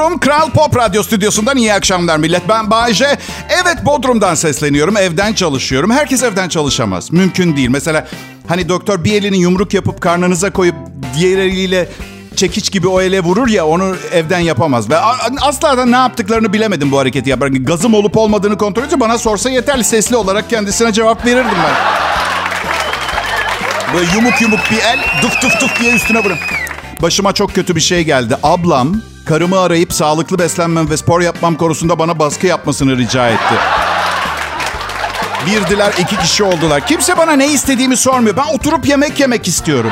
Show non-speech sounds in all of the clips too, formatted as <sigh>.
Bodrum Kral Pop Radyo Stüdyosu'ndan iyi akşamlar millet. Ben Bayece. Evet Bodrum'dan sesleniyorum. Evden çalışıyorum. Herkes evden çalışamaz. Mümkün değil. Mesela hani doktor bir elini yumruk yapıp karnınıza koyup diğer eliyle çekiç gibi o ele vurur ya onu evden yapamaz. Ve asla da ne yaptıklarını bilemedim bu hareketi yaparken. Gazım olup olmadığını kontrol edince bana sorsa yeterli sesli olarak kendisine cevap verirdim ben. Böyle yumuk yumuk bir el duf duf duf diye üstüne vurun. Başıma çok kötü bir şey geldi. Ablam karımı arayıp sağlıklı beslenmem ve spor yapmam konusunda bana baskı yapmasını rica etti. Birdiler, iki kişi oldular. Kimse bana ne istediğimi sormuyor. Ben oturup yemek yemek istiyorum.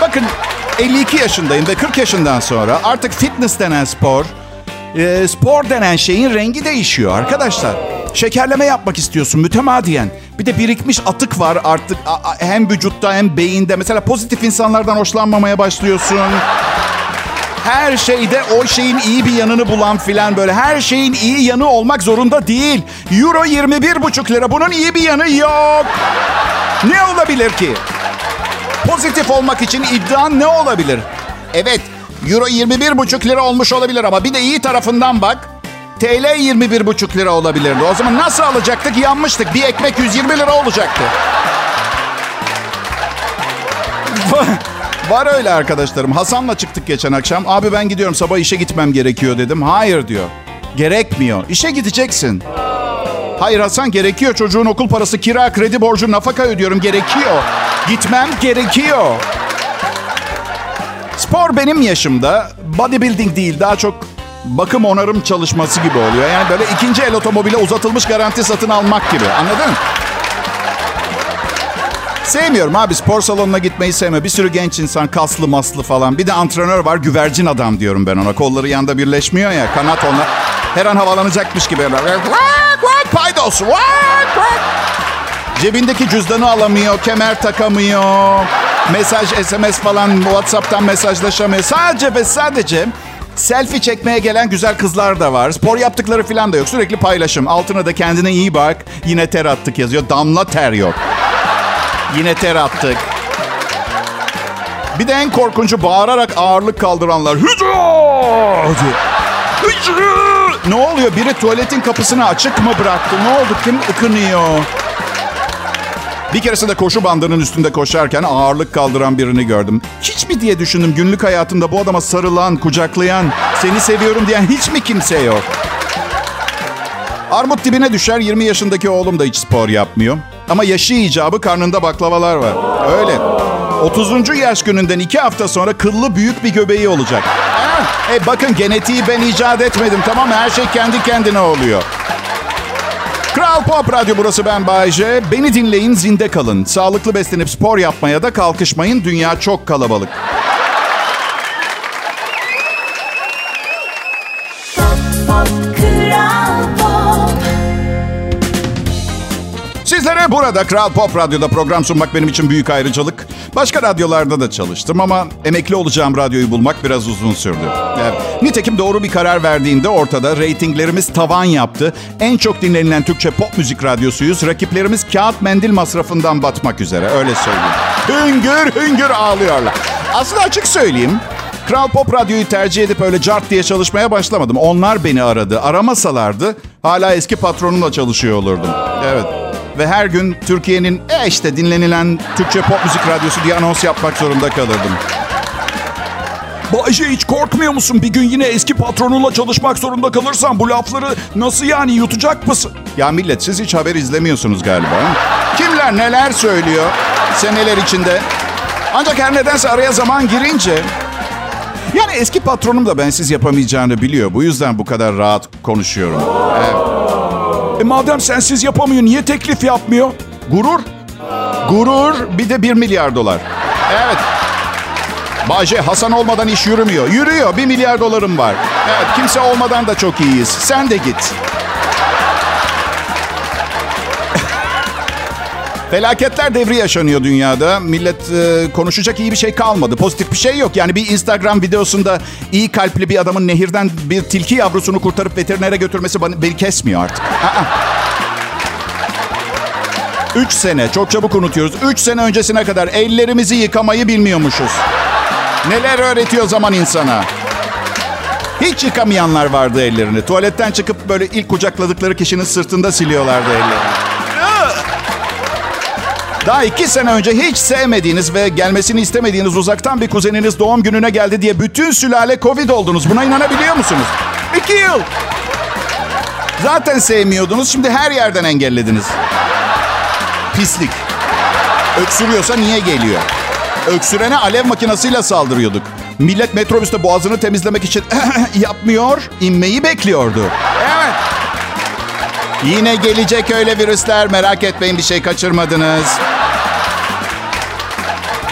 Bakın 52 yaşındayım ve 40 yaşından sonra artık fitness denen spor, e, spor denen şeyin rengi değişiyor arkadaşlar. Şekerleme yapmak istiyorsun mütemadiyen. Bir de birikmiş atık var artık hem vücutta hem beyinde. Mesela pozitif insanlardan hoşlanmamaya başlıyorsun. Her şeyde o şeyin iyi bir yanını bulan filan böyle. Her şeyin iyi yanı olmak zorunda değil. Euro 21,5 lira. Bunun iyi bir yanı yok. Ne olabilir ki? Pozitif olmak için iddian ne olabilir? Evet, Euro 21,5 lira olmuş olabilir ama bir de iyi tarafından bak. TL 21,5 lira olabilirdi. O zaman nasıl alacaktık? Yanmıştık. Bir ekmek 120 lira olacaktı. <laughs> Var öyle arkadaşlarım. Hasan'la çıktık geçen akşam. Abi ben gidiyorum sabah işe gitmem gerekiyor dedim. Hayır diyor. Gerekmiyor. İşe gideceksin. Hayır Hasan gerekiyor. Çocuğun okul parası, kira, kredi borcu, nafaka ödüyorum. Gerekiyor. Gitmem gerekiyor. Spor benim yaşımda bodybuilding değil daha çok bakım onarım çalışması gibi oluyor. Yani böyle ikinci el otomobile uzatılmış garanti satın almak gibi. Anladın? Sevmiyorum abi spor salonuna gitmeyi sevmiyorum. Bir sürü genç insan kaslı maslı falan. Bir de antrenör var güvercin adam diyorum ben ona. Kolları yanda birleşmiyor ya kanat ona. Her an havalanacakmış gibi. Paydos. Cebindeki cüzdanı alamıyor, kemer takamıyor. Mesaj, SMS falan WhatsApp'tan mesajlaşamıyor. Sadece ve sadece selfie çekmeye gelen güzel kızlar da var. Spor yaptıkları falan da yok. Sürekli paylaşım. Altına da kendine iyi bak. Yine ter attık yazıyor. Damla ter yok. Yine ter attık. Bir de en korkuncu bağırarak ağırlık kaldıranlar. Hücre! Ne oluyor? Biri tuvaletin kapısını açık mı bıraktı? Ne oldu? Kim ıkınıyor? Bir keresinde koşu bandının üstünde koşarken ağırlık kaldıran birini gördüm. Hiç mi diye düşündüm günlük hayatımda bu adama sarılan, kucaklayan, seni seviyorum diyen hiç mi kimse yok? Armut dibine düşer 20 yaşındaki oğlum da hiç spor yapmıyor. Ama yaşı icabı karnında baklavalar var. Öyle. 30. yaş gününden iki hafta sonra kıllı büyük bir göbeği olacak. E bakın genetiği ben icat etmedim tamam mı? Her şey kendi kendine oluyor. Kral Pop Radyo burası ben Bayece. Beni dinleyin zinde kalın. Sağlıklı beslenip spor yapmaya da kalkışmayın. Dünya çok kalabalık. Sizlere burada Kral Pop Radyo'da program sunmak benim için büyük ayrıcalık. Başka radyolarda da çalıştım ama emekli olacağım radyoyu bulmak biraz uzun sürdü. Evet. Nitekim doğru bir karar verdiğinde ortada reytinglerimiz tavan yaptı. En çok dinlenilen Türkçe pop müzik radyosuyuz. Rakiplerimiz kağıt mendil masrafından batmak üzere öyle söyleyeyim. Hüngür hüngür ağlıyorlar. Aslında açık söyleyeyim. Kral Pop Radyo'yu tercih edip öyle cart diye çalışmaya başlamadım. Onlar beni aradı. Aramasalardı hala eski patronumla çalışıyor olurdum. Evet. Ve her gün Türkiye'nin e işte dinlenilen Türkçe pop müzik radyosu diye anons yapmak zorunda kalırdım. Bayce hiç korkmuyor musun? Bir gün yine eski patronunla çalışmak zorunda kalırsan bu lafları nasıl yani yutacak mısın? Ya millet siz hiç haber izlemiyorsunuz galiba. Kimler neler söylüyor seneler içinde. Ancak her nedense araya zaman girince... Yani eski patronum da bensiz yapamayacağını biliyor. Bu yüzden bu kadar rahat konuşuyorum. Evet. E madem sensiz yapamıyor niye teklif yapmıyor? Gurur. Gurur bir de bir milyar dolar. Evet. Bahçe Hasan olmadan iş yürümüyor. Yürüyor. Bir milyar dolarım var. Evet kimse olmadan da çok iyiyiz. Sen de git. Felaketler devri yaşanıyor dünyada. Millet e, konuşacak iyi bir şey kalmadı. Pozitif bir şey yok. Yani bir Instagram videosunda iyi kalpli bir adamın nehirden bir tilki yavrusunu kurtarıp veterinere götürmesi bana, beni kesmiyor artık. Aa. Üç sene, çok çabuk unutuyoruz. Üç sene öncesine kadar ellerimizi yıkamayı bilmiyormuşuz. Neler öğretiyor zaman insana. Hiç yıkamayanlar vardı ellerini. Tuvaletten çıkıp böyle ilk kucakladıkları kişinin sırtında siliyorlardı ellerini. Daha iki sene önce hiç sevmediğiniz ve gelmesini istemediğiniz uzaktan bir kuzeniniz doğum gününe geldi diye bütün sülale Covid oldunuz. Buna inanabiliyor musunuz? İki yıl. Zaten sevmiyordunuz. Şimdi her yerden engellediniz. Pislik. Öksürüyorsa niye geliyor? Öksürene alev makinesiyle saldırıyorduk. Millet metrobüste boğazını temizlemek için <laughs> yapmıyor, inmeyi bekliyordu. Evet. Yine gelecek öyle virüsler. Merak etmeyin bir şey kaçırmadınız.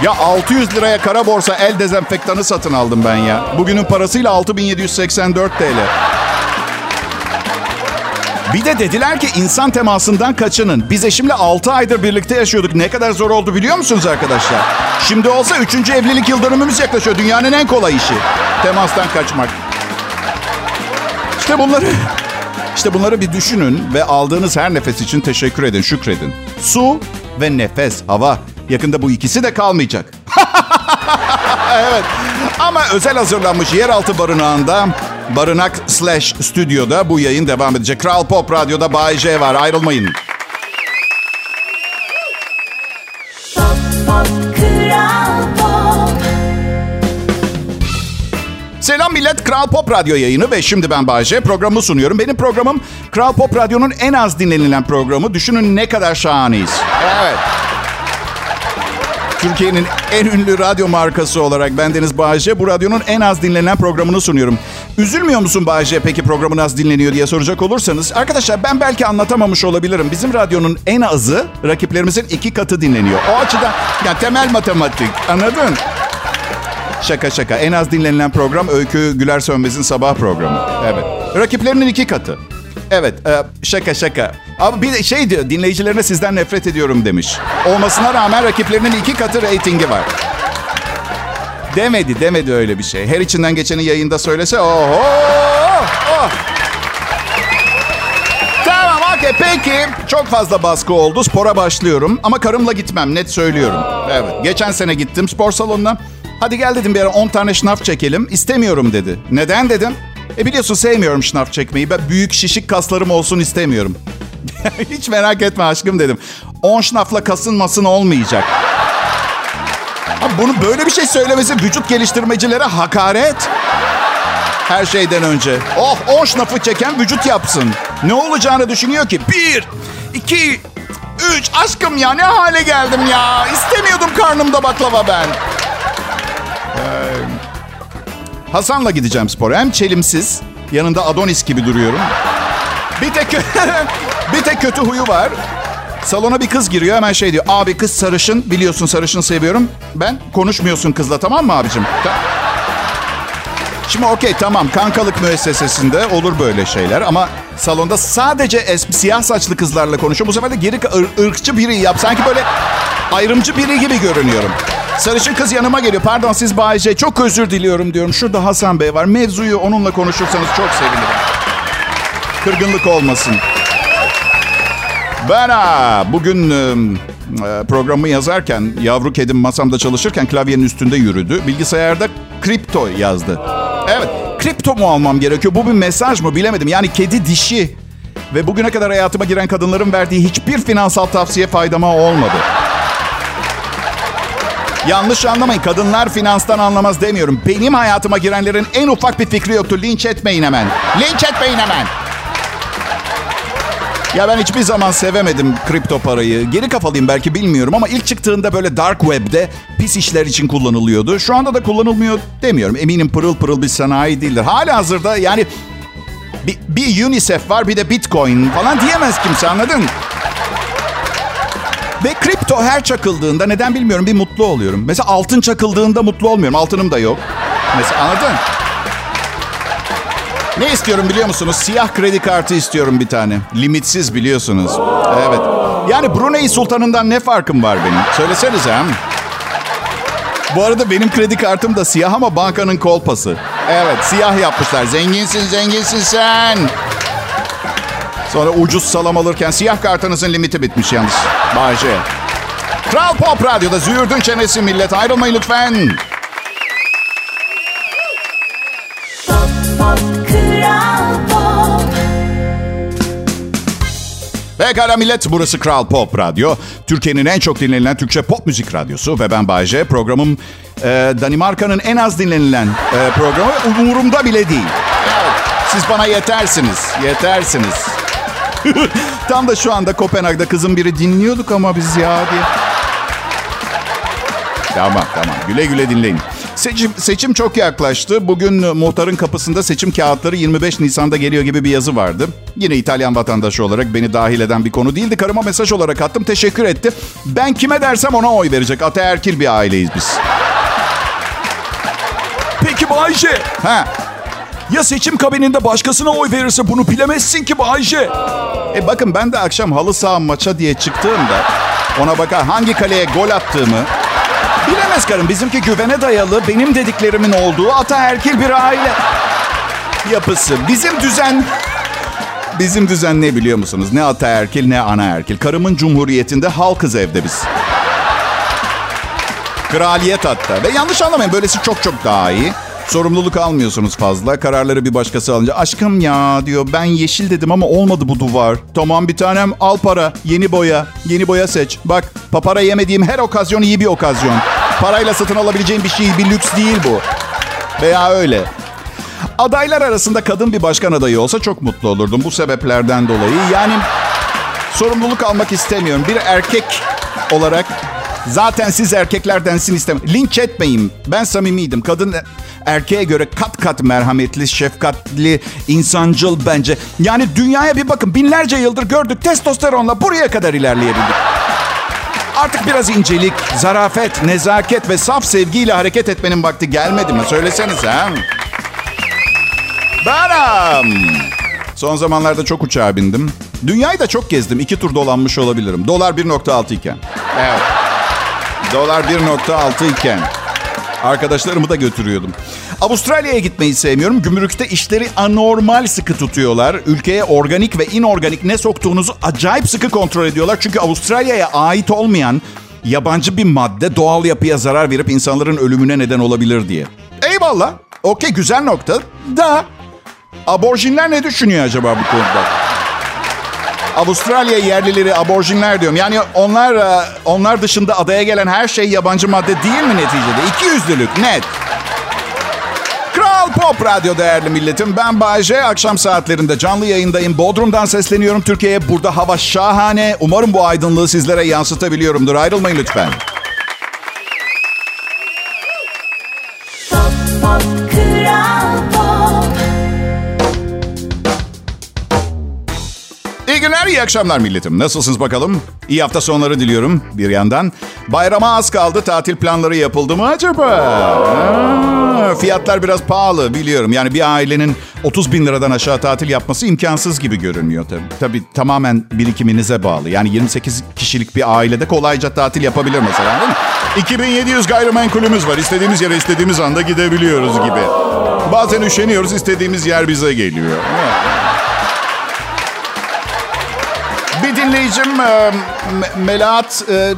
Ya 600 liraya kara borsa el dezenfektanı satın aldım ben ya. Bugünün parasıyla 6784 TL. Bir de dediler ki insan temasından kaçının. Biz eşimle 6 aydır birlikte yaşıyorduk. Ne kadar zor oldu biliyor musunuz arkadaşlar? Şimdi olsa 3. evlilik yıl dönümümüz yaklaşıyor. Dünyanın en kolay işi. Temastan kaçmak. İşte bunları işte bunları bir düşünün ve aldığınız her nefes için teşekkür edin, şükredin. Su ve nefes, hava. Yakında bu ikisi de kalmayacak. <laughs> evet. Ama özel hazırlanmış yeraltı barınağında barınak slash stüdyoda bu yayın devam edecek. Kral Pop Radyo'da Bay J var. Ayrılmayın. Pop, pop, Kral Pop. Selam millet. Kral Pop Radyo yayını ve şimdi ben Bayce. Programı sunuyorum. Benim programım Kral Pop Radyo'nun en az dinlenilen programı. Düşünün ne kadar şahaneyiz. Evet. Türkiye'nin en ünlü radyo markası olarak ben Deniz Bağcı bu radyonun en az dinlenen programını sunuyorum. Üzülmüyor musun Bağcı peki programın az dinleniyor diye soracak olursanız? Arkadaşlar ben belki anlatamamış olabilirim. Bizim radyonun en azı rakiplerimizin iki katı dinleniyor. O açıdan yani temel matematik anladın? Şaka şaka. En az dinlenilen program Öykü Güler Sönmez'in sabah programı. Evet. Rakiplerinin iki katı. Evet, e, şaka şaka. Abi bir şey diyor, dinleyicilerine sizden nefret ediyorum demiş. Olmasına rağmen rakiplerinin iki katı reytingi var. Demedi, demedi öyle bir şey. Her içinden geçeni yayında söylese, oho! Oh. Tamam, okey. Peki, çok fazla baskı oldu. Spora başlıyorum ama karımla gitmem, net söylüyorum. Evet, geçen sene gittim spor salonuna. Hadi gel dedim bir ara 10 tane şınav çekelim. İstemiyorum dedi. Neden dedim. E biliyorsun sevmiyorum şınav çekmeyi. Ben büyük şişik kaslarım olsun istemiyorum. <laughs> Hiç merak etme aşkım dedim. 10 şınafla kasınmasın olmayacak. Abi bunu böyle bir şey söylemesi vücut geliştirmecilere hakaret. Her şeyden önce. Oh 10 şınafı çeken vücut yapsın. Ne olacağını düşünüyor ki? Bir, iki, üç. Aşkım ya ne hale geldim ya. İstemiyordum karnımda baklava ben. Hasan'la gideceğim spora. Hem çelimsiz, yanında Adonis gibi duruyorum. Bir tek <laughs> bir tek kötü huyu var. Salona bir kız giriyor hemen şey diyor. Abi kız sarışın biliyorsun sarışın seviyorum. Ben konuşmuyorsun kızla tamam mı abicim? Şimdi okey tamam kankalık müessesesinde olur böyle şeyler ama salonda sadece es- siyah saçlı kızlarla konuşuyor. Bu sefer de geri ır- ırkçı biri yap. Sanki böyle ayrımcı biri gibi görünüyorum. Sarışın kız yanıma geliyor. Pardon siz Bayce. Çok özür diliyorum diyorum. Şurada Hasan Bey var. Mevzuyu onunla konuşursanız çok sevinirim. Kırgınlık olmasın. Ben ha, bugün e, programı yazarken yavru kedim masamda çalışırken klavyenin üstünde yürüdü. Bilgisayarda kripto yazdı. Evet, kripto mu almam gerekiyor? Bu bir mesaj mı bilemedim. Yani kedi dişi ve bugüne kadar hayatıma giren kadınların verdiği hiçbir finansal tavsiye faydama olmadı. Yanlış anlamayın. Kadınlar finanstan anlamaz demiyorum. Benim hayatıma girenlerin en ufak bir fikri yoktu. Linç etmeyin hemen. Linç etmeyin hemen. Ya ben hiçbir zaman sevemedim kripto parayı. Geri kafalıyım belki bilmiyorum ama ilk çıktığında böyle dark web'de pis işler için kullanılıyordu. Şu anda da kullanılmıyor demiyorum. Eminim pırıl pırıl bir sanayi değildir. Hala hazırda yani bir, bir UNICEF var bir de Bitcoin falan diyemez kimse anladın? Ve kripto her çakıldığında neden bilmiyorum bir mutlu oluyorum. Mesela altın çakıldığında mutlu olmuyorum. Altınım da yok. Mesela anladın? Ne istiyorum biliyor musunuz? Siyah kredi kartı istiyorum bir tane. Limitsiz biliyorsunuz. Evet. Yani Brunei Sultanı'ndan ne farkım var benim? Söylesenize hem. Bu arada benim kredi kartım da siyah ama bankanın kolpası. Evet siyah yapmışlar. Zenginsin zenginsin sen. Sonra ucuz salam alırken siyah kartınızın limiti bitmiş yalnız. Bahçe. Kral Pop Radyo'da züğürdün çenesi millet. Ayrılmayın lütfen. Pop, pop, Kral Pop Pekala millet burası Kral Pop Radyo. Türkiye'nin en çok dinlenilen Türkçe pop müzik radyosu ve ben Bayce. Programım e, Danimarka'nın en az dinlenilen e, programı umurumda bile değil. siz bana yetersiniz, yetersiniz. <laughs> Tam da şu anda Kopenhag'da kızım biri dinliyorduk ama biz ya diye. Tamam tamam güle güle dinleyin. Seçim, seçim çok yaklaştı. Bugün muhtarın kapısında seçim kağıtları 25 Nisan'da geliyor gibi bir yazı vardı. Yine İtalyan vatandaşı olarak beni dahil eden bir konu değildi. Karıma mesaj olarak attım. Teşekkür etti. Ben kime dersem ona oy verecek. Ataerkil bir aileyiz biz. Peki Bayce. Ha. Ya seçim kabininde başkasına oy verirse bunu bilemezsin ki Bayce. E bakın ben de akşam halı saha maça diye çıktığımda ona bakar hangi kaleye gol attığımı bilemez karım. Bizimki güvene dayalı benim dediklerimin olduğu ataerkil bir aile yapısı. Bizim düzen Bizim düzen ne biliyor musunuz? Ne ataerkil ne anaerkil. Karımın cumhuriyetinde halkız evde biz. Kraliyet hatta. Ve yanlış anlamayın böylesi çok çok daha iyi. Sorumluluk almıyorsunuz fazla. Kararları bir başkası alınca. Aşkım ya diyor ben yeşil dedim ama olmadı bu duvar. Tamam bir tanem al para. Yeni boya. Yeni boya seç. Bak papara yemediğim her okazyon iyi bir okazyon. Parayla satın alabileceğim bir şey bir lüks değil bu. Veya öyle. Adaylar arasında kadın bir başkan adayı olsa çok mutlu olurdum bu sebeplerden dolayı. Yani sorumluluk almak istemiyorum. Bir erkek olarak zaten siz erkeklerdensin istemiyorum. Linç etmeyin. Ben samimiydim. Kadın erkeğe göre kat kat merhametli, şefkatli, insancıl bence. Yani dünyaya bir bakın. Binlerce yıldır gördük testosteronla buraya kadar ilerleyebildik. Artık biraz incelik, zarafet, nezaket ve saf sevgiyle hareket etmenin vakti gelmedi mi? Söylesenize ha. Benim. Son zamanlarda çok uçağa bindim. Dünyayı da çok gezdim. İki tur dolanmış olabilirim. Dolar 1.6 iken. Evet. Dolar 1.6 iken. Arkadaşlarımı da götürüyordum. Avustralya'ya gitmeyi sevmiyorum. Gümrükte işleri anormal sıkı tutuyorlar. Ülkeye organik ve inorganik ne soktuğunuzu acayip sıkı kontrol ediyorlar. Çünkü Avustralya'ya ait olmayan yabancı bir madde doğal yapıya zarar verip insanların ölümüne neden olabilir diye. Eyvallah. Okey güzel nokta. Da aborjinler ne düşünüyor acaba bu konuda? Avustralya yerlileri aborjinler diyorum. Yani onlar e, onlar dışında adaya gelen her şey yabancı madde değil mi neticede? İki yüzlülük net. Kral Pop Radyo değerli milletim. Ben Bayece. Akşam saatlerinde canlı yayındayım. Bodrum'dan sesleniyorum Türkiye'ye. Burada hava şahane. Umarım bu aydınlığı sizlere yansıtabiliyorumdur. Ayrılmayın lütfen. Günler, iyi akşamlar milletim. Nasılsınız bakalım? İyi hafta sonları diliyorum bir yandan. Bayrama az kaldı. Tatil planları yapıldı mı acaba? Fiyatlar biraz pahalı biliyorum. Yani bir ailenin 30 bin liradan aşağı tatil yapması imkansız gibi görünüyor tabii. Tabii tamamen birikiminize bağlı. Yani 28 kişilik bir ailede kolayca tatil yapabilir mesela değil mi? 2700 gayrimenkulümüz var. İstediğimiz yere istediğimiz anda gidebiliyoruz gibi. Bazen üşeniyoruz, istediğimiz yer bize geliyor. Bir dinleyicim e, Melahat e,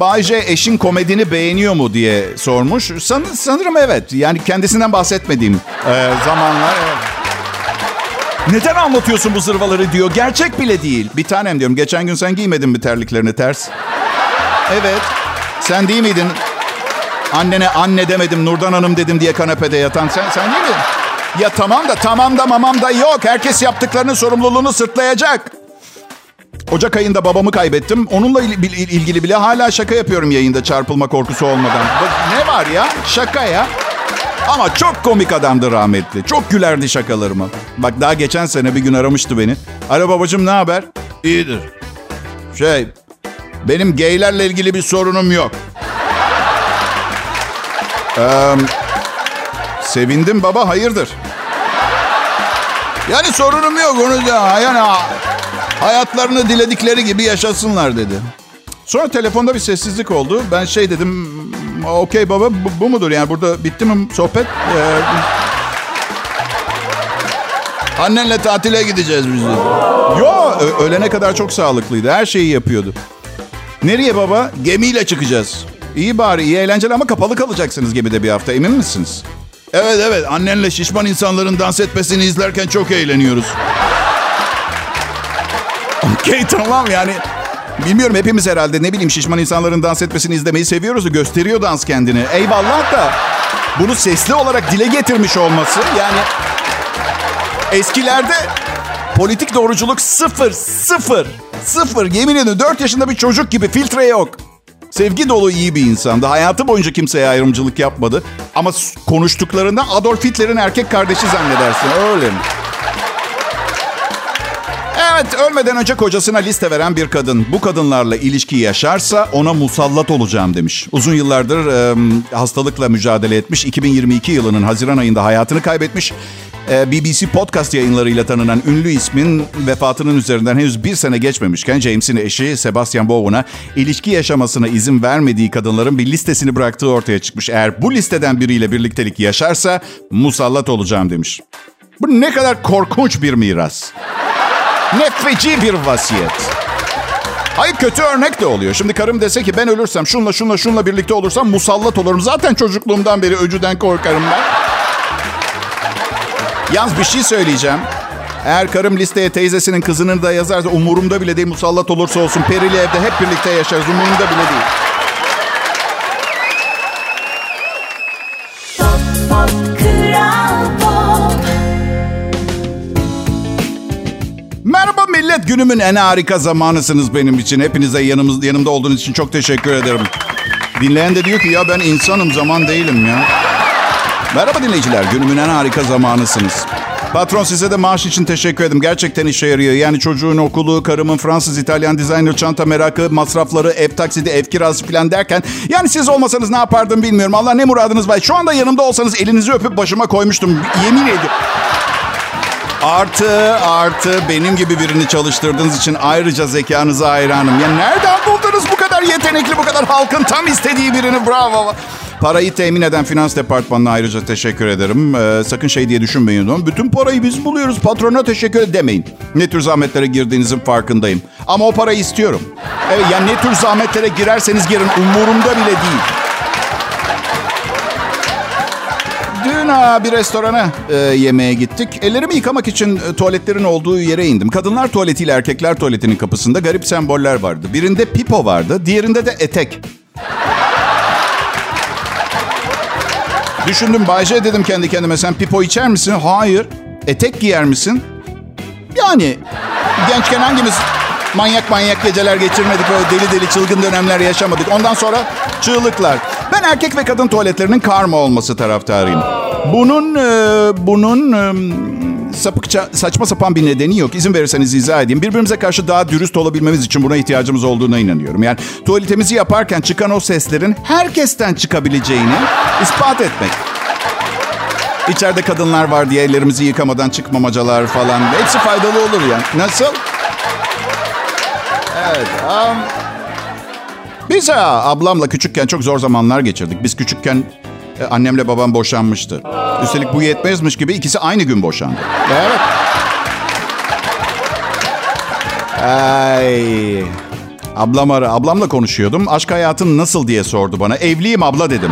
Bayce eşin komedini beğeniyor mu diye sormuş. San, sanırım evet. Yani kendisinden bahsetmediğim e, zamanlar. Evet. Neden anlatıyorsun bu zırvaları diyor. Gerçek bile değil. Bir tanem diyorum. Geçen gün sen giymedin mi terliklerini ters? Evet. Sen değil miydin? Annene anne demedim, Nurdan Hanım dedim diye kanepede yatan. Sen, sen değil mi? Ya tamam da tamam da mamam da yok. Herkes yaptıklarının sorumluluğunu sırtlayacak. Ocak ayında babamı kaybettim. Onunla ilgili bile hala şaka yapıyorum yayında çarpılma korkusu olmadan. Ne var ya? Şaka ya. Ama çok komik adamdı rahmetli. Çok gülerdi şakalarıma. Bak daha geçen sene bir gün aramıştı beni. Alo babacığım ne haber? İyidir. Şey, benim geylerle ilgili bir sorunum yok. Ee, sevindim baba hayırdır? Yani sorunum yok onu da. Yani Hayatlarını diledikleri gibi yaşasınlar dedi. Sonra telefonda bir sessizlik oldu. Ben şey dedim, okey baba bu, bu mudur yani burada bitti mi sohbet? Ee, annenle tatile gideceğiz biz dedi. Yo ölene kadar çok sağlıklıydı. Her şeyi yapıyordu. Nereye baba? Gemiyle çıkacağız. İyi bari iyi eğlenceli ama kapalı kalacaksınız gemide bir hafta emin misiniz? Evet evet annenle şişman insanların dans etmesini izlerken çok eğleniyoruz. Okey tamam yani bilmiyorum hepimiz herhalde ne bileyim şişman insanların dans etmesini izlemeyi seviyoruz. Gösteriyor dans kendini. Eyvallah da bunu sesli olarak dile getirmiş olması yani eskilerde politik doğruculuk sıfır sıfır sıfır yemin ediyorum 4 yaşında bir çocuk gibi filtre yok. Sevgi dolu iyi bir insandı. Hayatı boyunca kimseye ayrımcılık yapmadı. Ama konuştuklarında Adolf Hitler'in erkek kardeşi zannedersin. Öyle mi? Evet, ölmeden önce kocasına liste veren bir kadın. Bu kadınlarla ilişki yaşarsa ona musallat olacağım demiş. Uzun yıllardır e, hastalıkla mücadele etmiş. 2022 yılının Haziran ayında hayatını kaybetmiş. E, BBC podcast yayınlarıyla tanınan ünlü ismin vefatının üzerinden henüz bir sene geçmemişken James'in eşi Sebastian Bowen'a ilişki yaşamasına izin vermediği kadınların bir listesini bıraktığı ortaya çıkmış. Eğer bu listeden biriyle birliktelik yaşarsa musallat olacağım demiş. Bu ne kadar korkunç bir miras. Ne feci bir vasiyet. Hayır kötü örnek de oluyor. Şimdi karım dese ki ben ölürsem şunla şunla şunla birlikte olursam musallat olurum. Zaten çocukluğumdan beri öcüden korkarım ben. Yalnız bir şey söyleyeceğim. Eğer karım listeye teyzesinin kızını da yazarsa umurumda bile değil musallat olursa olsun. Perili evde hep birlikte yaşarız umurumda bile değil. Günümün en harika zamanısınız benim için. Hepinize yanımız, yanımda olduğunuz için çok teşekkür ederim. Dinleyen de diyor ki ya ben insanım zaman değilim ya. Merhaba dinleyiciler. Günümün en harika zamanısınız. Patron size de maaş için teşekkür ederim. Gerçekten işe yarıyor. Yani çocuğun okulu, karımın Fransız, İtalyan designer çanta merakı, masrafları, ev taksidi, ev kirası falan derken. Yani siz olmasanız ne yapardım bilmiyorum. Allah ne muradınız var. Şu anda yanımda olsanız elinizi öpüp başıma koymuştum. Yemin ediyorum. Artı artı benim gibi birini çalıştırdığınız için ayrıca zekanıza hayranım. Ya nereden buldunuz bu kadar yetenekli, bu kadar halkın tam istediği birini? Bravo. Parayı temin eden finans departmanına ayrıca teşekkür ederim. Ee, sakın şey diye düşünmeyin. Ama bütün parayı biz buluyoruz. Patrona teşekkür demeyin. Ne tür zahmetlere girdiğinizin farkındayım. Ama o parayı istiyorum. Evet yani ne tür zahmetlere girerseniz girin umurumda bile değil. Ha, bir restorana e, yemeğe gittik. Ellerimi yıkamak için e, tuvaletlerin olduğu yere indim. Kadınlar tuvaletiyle erkekler tuvaletinin kapısında garip semboller vardı. Birinde pipo vardı, diğerinde de etek. Düşündüm Bayce dedim kendi kendime sen pipo içer misin? Hayır. Etek giyer misin? Yani gençken hangimiz manyak manyak geceler geçirmedik. Böyle deli deli çılgın dönemler yaşamadık. Ondan sonra çığlıklar. Ben erkek ve kadın tuvaletlerinin karma olması taraftarıyım. Bunun e, bunun e, sapıkça saçma sapan bir nedeni yok. İzin verirseniz izah edeyim. Birbirimize karşı daha dürüst olabilmemiz için buna ihtiyacımız olduğuna inanıyorum. Yani tuvaletimizi yaparken çıkan o seslerin herkesten çıkabileceğini ispat etmek. İçeride kadınlar var diye ellerimizi yıkamadan çıkmamacalar falan. Hepsi faydalı olur yani. Nasıl? Evet. Um, biz ha, ablamla küçükken çok zor zamanlar geçirdik. Biz küçükken annemle babam boşanmıştı. Üstelik bu yetmezmiş gibi ikisi aynı gün boşandı. Evet. Ay. Ablam ara. Ablamla konuşuyordum. Aşk hayatın nasıl diye sordu bana. Evliyim abla dedim.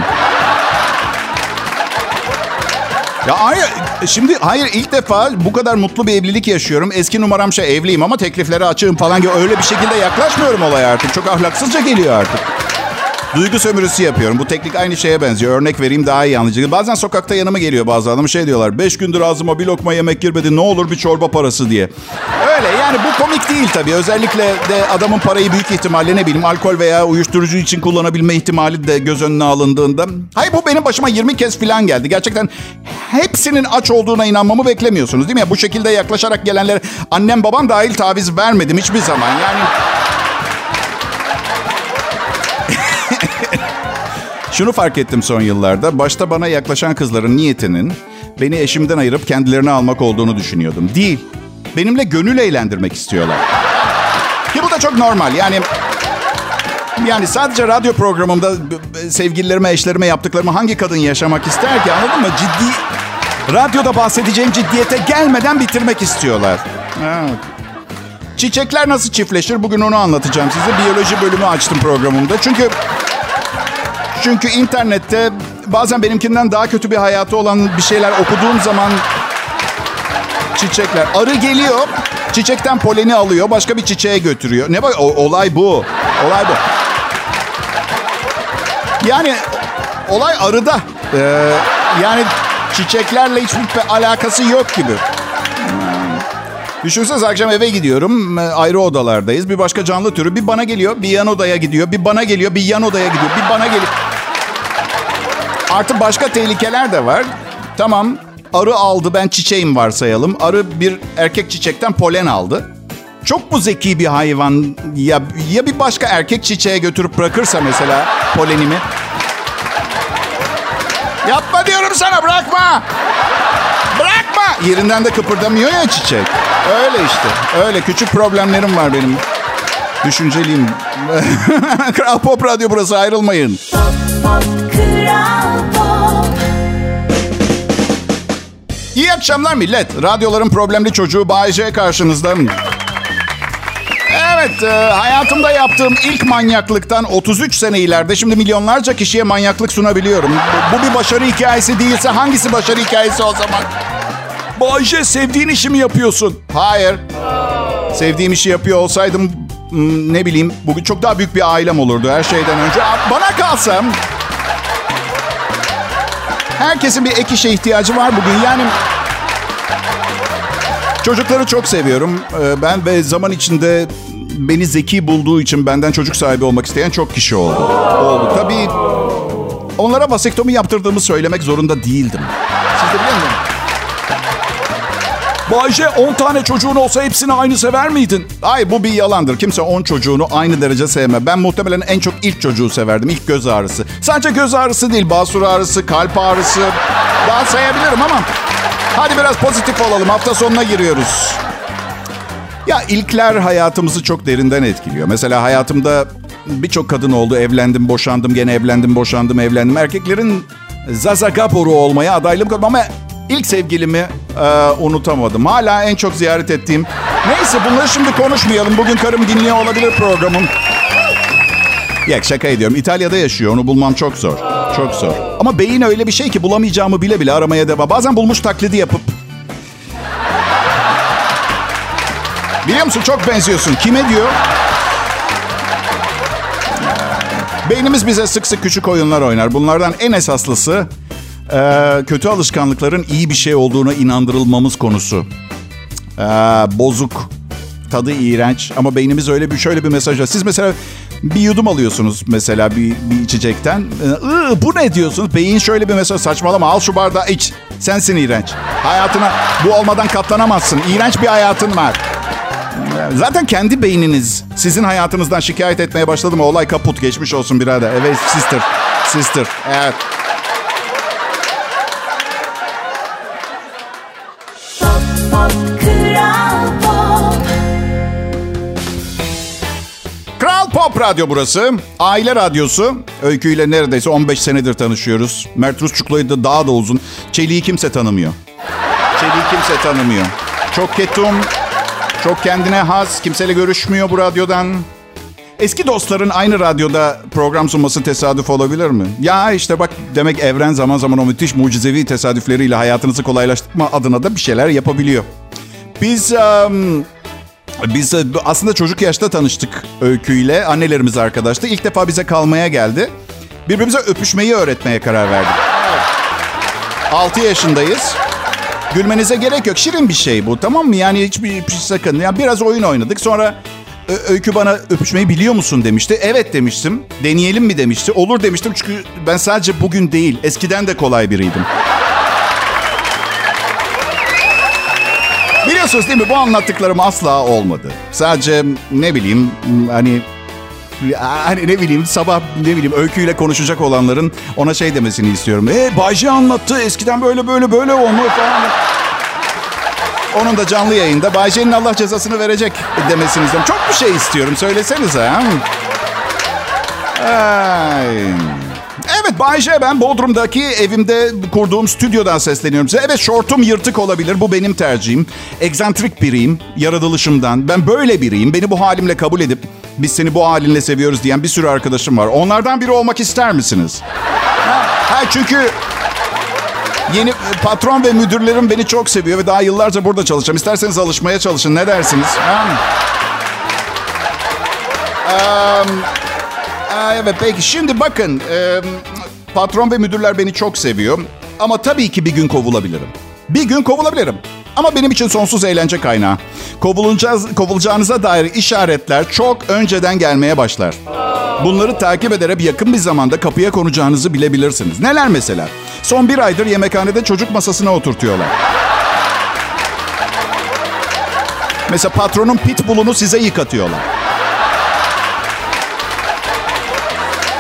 Ya hayır, şimdi hayır ilk defa bu kadar mutlu bir evlilik yaşıyorum. Eski numaram şey evliyim ama tekliflere açığım falan gibi öyle bir şekilde yaklaşmıyorum olaya artık. Çok ahlaksızca geliyor artık. Duygu sömürüsü yapıyorum. Bu teknik aynı şeye benziyor. Örnek vereyim daha iyi anlayacak. Bazen sokakta yanıma geliyor bazı adam şey diyorlar. Beş gündür ağzıma bir lokma yemek girmedi ne olur bir çorba parası diye. Öyle yani bu komik değil tabii. Özellikle de adamın parayı büyük ihtimalle ne bileyim alkol veya uyuşturucu için kullanabilme ihtimali de göz önüne alındığında. Hayır bu benim başıma 20 kez falan geldi. Gerçekten hepsinin aç olduğuna inanmamı beklemiyorsunuz değil mi? Bu şekilde yaklaşarak gelenler annem babam dahil taviz vermedim hiçbir zaman. Yani Şunu fark ettim son yıllarda. Başta bana yaklaşan kızların niyetinin beni eşimden ayırıp kendilerini almak olduğunu düşünüyordum. Değil. Benimle gönül eğlendirmek istiyorlar. Ki bu da çok normal. Yani yani sadece radyo programımda sevgililerime, eşlerime yaptıklarımı hangi kadın yaşamak ister ki anladın mı? Ciddi, radyoda bahsedeceğim ciddiyete gelmeden bitirmek istiyorlar. Evet. Çiçekler nasıl çiftleşir? Bugün onu anlatacağım size. Biyoloji bölümü açtım programımda. Çünkü çünkü internette bazen benimkinden daha kötü bir hayatı olan bir şeyler okuduğum zaman çiçekler. Arı geliyor, çiçekten poleni alıyor, başka bir çiçeğe götürüyor. Ne bak olay bu. Olay bu. Yani olay arıda. Ee, yani çiçeklerle hiçbir alakası yok gibi. Düşünsenize akşam eve gidiyorum. Ayrı odalardayız. Bir başka canlı türü bir bana geliyor, bir yan odaya gidiyor. Bir bana geliyor, bir yan odaya gidiyor. Bir bana geliyor. Artı başka tehlikeler de var. Tamam, arı aldı. Ben çiçeğim varsayalım. Arı bir erkek çiçekten polen aldı. Çok mu zeki bir hayvan? Ya, ya bir başka erkek çiçeğe götürüp bırakırsa mesela polenimi? Yapma diyorum sana bırakma. Bırakma. Yerinden de kıpırdamıyor ya çiçek. Öyle işte. Öyle küçük problemlerim var benim. Düşünceliyim. <laughs> Kral Pop Radyo burası ayrılmayın. Pop, pop. İyi akşamlar millet. Radyoların problemli çocuğu Bay J karşınızda. Evet, e, hayatımda yaptığım ilk manyaklıktan 33 sene ileride şimdi milyonlarca kişiye manyaklık sunabiliyorum. Bu, bir başarı hikayesi değilse hangisi başarı hikayesi o zaman? Bayce sevdiğin işi mi yapıyorsun? Hayır. Sevdiğim işi yapıyor olsaydım hmm, ne bileyim bugün çok daha büyük bir ailem olurdu her şeyden önce. Bana kalsam herkesin bir ek işe ihtiyacı var bugün. Yani çocukları çok seviyorum. Ee, Ben ve zaman içinde beni zeki bulduğu için benden çocuk sahibi olmak isteyen çok kişi oldu. Oldu. Tabii onlara vasektomi yaptırdığımı söylemek zorunda değildim. Siz de biliyor musunuz? Bayce 10 tane çocuğun olsa hepsini aynı sever miydin? Ay bu bir yalandır. Kimse 10 çocuğunu aynı derece sevme. Ben muhtemelen en çok ilk çocuğu severdim. İlk göz ağrısı. Sadece göz ağrısı değil, basur ağrısı, kalp ağrısı. Daha sayabilirim ama hadi biraz pozitif olalım. Hafta sonuna giriyoruz. Ya ilkler hayatımızı çok derinden etkiliyor. Mesela hayatımda birçok kadın oldu. Evlendim, boşandım, gene evlendim, boşandım, evlendim. Erkeklerin Zaza Gaboru olmaya adaylığım. Ama ilk sevgilimi e, unutamadım. Hala en çok ziyaret ettiğim. Neyse bunları şimdi konuşmayalım. Bugün karım dinliyor olabilir programım. Ya şaka ediyorum. İtalya'da yaşıyor. Onu bulmam çok zor. Çok zor. Ama beyin öyle bir şey ki bulamayacağımı bile bile aramaya devam. Bazen bulmuş taklidi yapıp Biliyor musun çok benziyorsun. Kime diyor? Beynimiz bize sık sık küçük oyunlar oynar. Bunlardan en esaslısı e, kötü alışkanlıkların iyi bir şey olduğuna inandırılmamız konusu. E, bozuk, tadı iğrenç ama beynimiz öyle bir şöyle bir mesaj var. Siz mesela bir yudum alıyorsunuz mesela bir, bir içecekten. Iı, bu ne diyorsunuz? Beyin şöyle bir mesaj saçmalama al şu bardağı iç. Sensin iğrenç. Hayatına bu olmadan katlanamazsın. İğrenç bir hayatın var. Zaten kendi beyniniz sizin hayatınızdan şikayet etmeye başladı mı? Olay kaput geçmiş olsun birader. Evet sister. Sister. Evet. Radyo burası. Aile radyosu. Öykü ile neredeyse 15 senedir tanışıyoruz. Mert Rusçuklu'yu da daha da uzun. Çelik'i kimse tanımıyor. Çelik'i kimse tanımıyor. Çok ketum, çok kendine has, kimseyle görüşmüyor bu radyodan. Eski dostların aynı radyoda program sunması tesadüf olabilir mi? Ya işte bak demek evren zaman zaman o müthiş mucizevi tesadüfleriyle hayatınızı kolaylaştırma adına da bir şeyler yapabiliyor. Biz um, biz e, aslında çocuk yaşta tanıştık öyküyle. Annelerimiz arkadaştı. İlk defa bize kalmaya geldi. Birbirimize öpüşmeyi öğretmeye karar verdik. 6 yaşındayız. Gülmenize gerek yok. Şirin bir şey bu tamam mı? Yani hiçbir bir şey sakın. Yani biraz oyun oynadık. Sonra Öykü bana öpüşmeyi biliyor musun demişti. Evet demiştim. Deneyelim mi demişti. Olur demiştim çünkü ben sadece bugün değil eskiden de kolay biriydim. Biliyorsunuz değil mi bu anlattıklarım asla olmadı. Sadece ne bileyim hani hani ne bileyim sabah ne bileyim öyküyle konuşacak olanların ona şey demesini istiyorum. E Bayce anlattı eskiden böyle böyle böyle olmuş falan. Onun da canlı yayında Bayce'nin Allah cezasını verecek demesini istiyorum. Çok bir şey istiyorum söylesenize. Ha? Ay. Evet Bayce ben Bodrum'daki evimde kurduğum stüdyodan sesleniyorum size. Evet şortum yırtık olabilir bu benim tercihim. Egzantrik biriyim yaratılışımdan. Ben böyle biriyim. Beni bu halimle kabul edip biz seni bu halinle seviyoruz diyen bir sürü arkadaşım var. Onlardan biri olmak ister misiniz? Ha, çünkü yeni patron ve müdürlerim beni çok seviyor ve daha yıllarca burada çalışacağım. İsterseniz alışmaya çalışın. Ne dersiniz? Ha? Aa, evet peki şimdi bakın e, patron ve müdürler beni çok seviyor ama tabii ki bir gün kovulabilirim. Bir gün kovulabilirim. Ama benim için sonsuz eğlence kaynağı. Kovulacağız, kovulacağınıza dair işaretler çok önceden gelmeye başlar. Bunları takip ederek yakın bir zamanda kapıya konacağınızı bilebilirsiniz. Neler mesela? Son bir aydır yemekhanede çocuk masasına oturtuyorlar. Mesela patronun pitbullunu size yıkatıyorlar.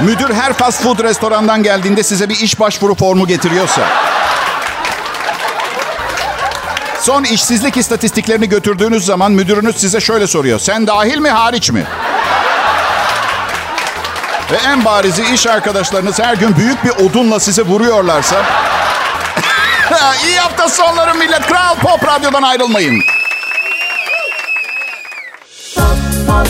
Müdür her fast food restorandan geldiğinde size bir iş başvuru formu getiriyorsa. Son işsizlik istatistiklerini götürdüğünüz zaman müdürünüz size şöyle soruyor. Sen dahil mi hariç mi? Ve en barizi iş arkadaşlarınız her gün büyük bir odunla size vuruyorlarsa... <laughs> İyi hafta sonları millet. Kral Pop Radyo'dan ayrılmayın. Pop, pop,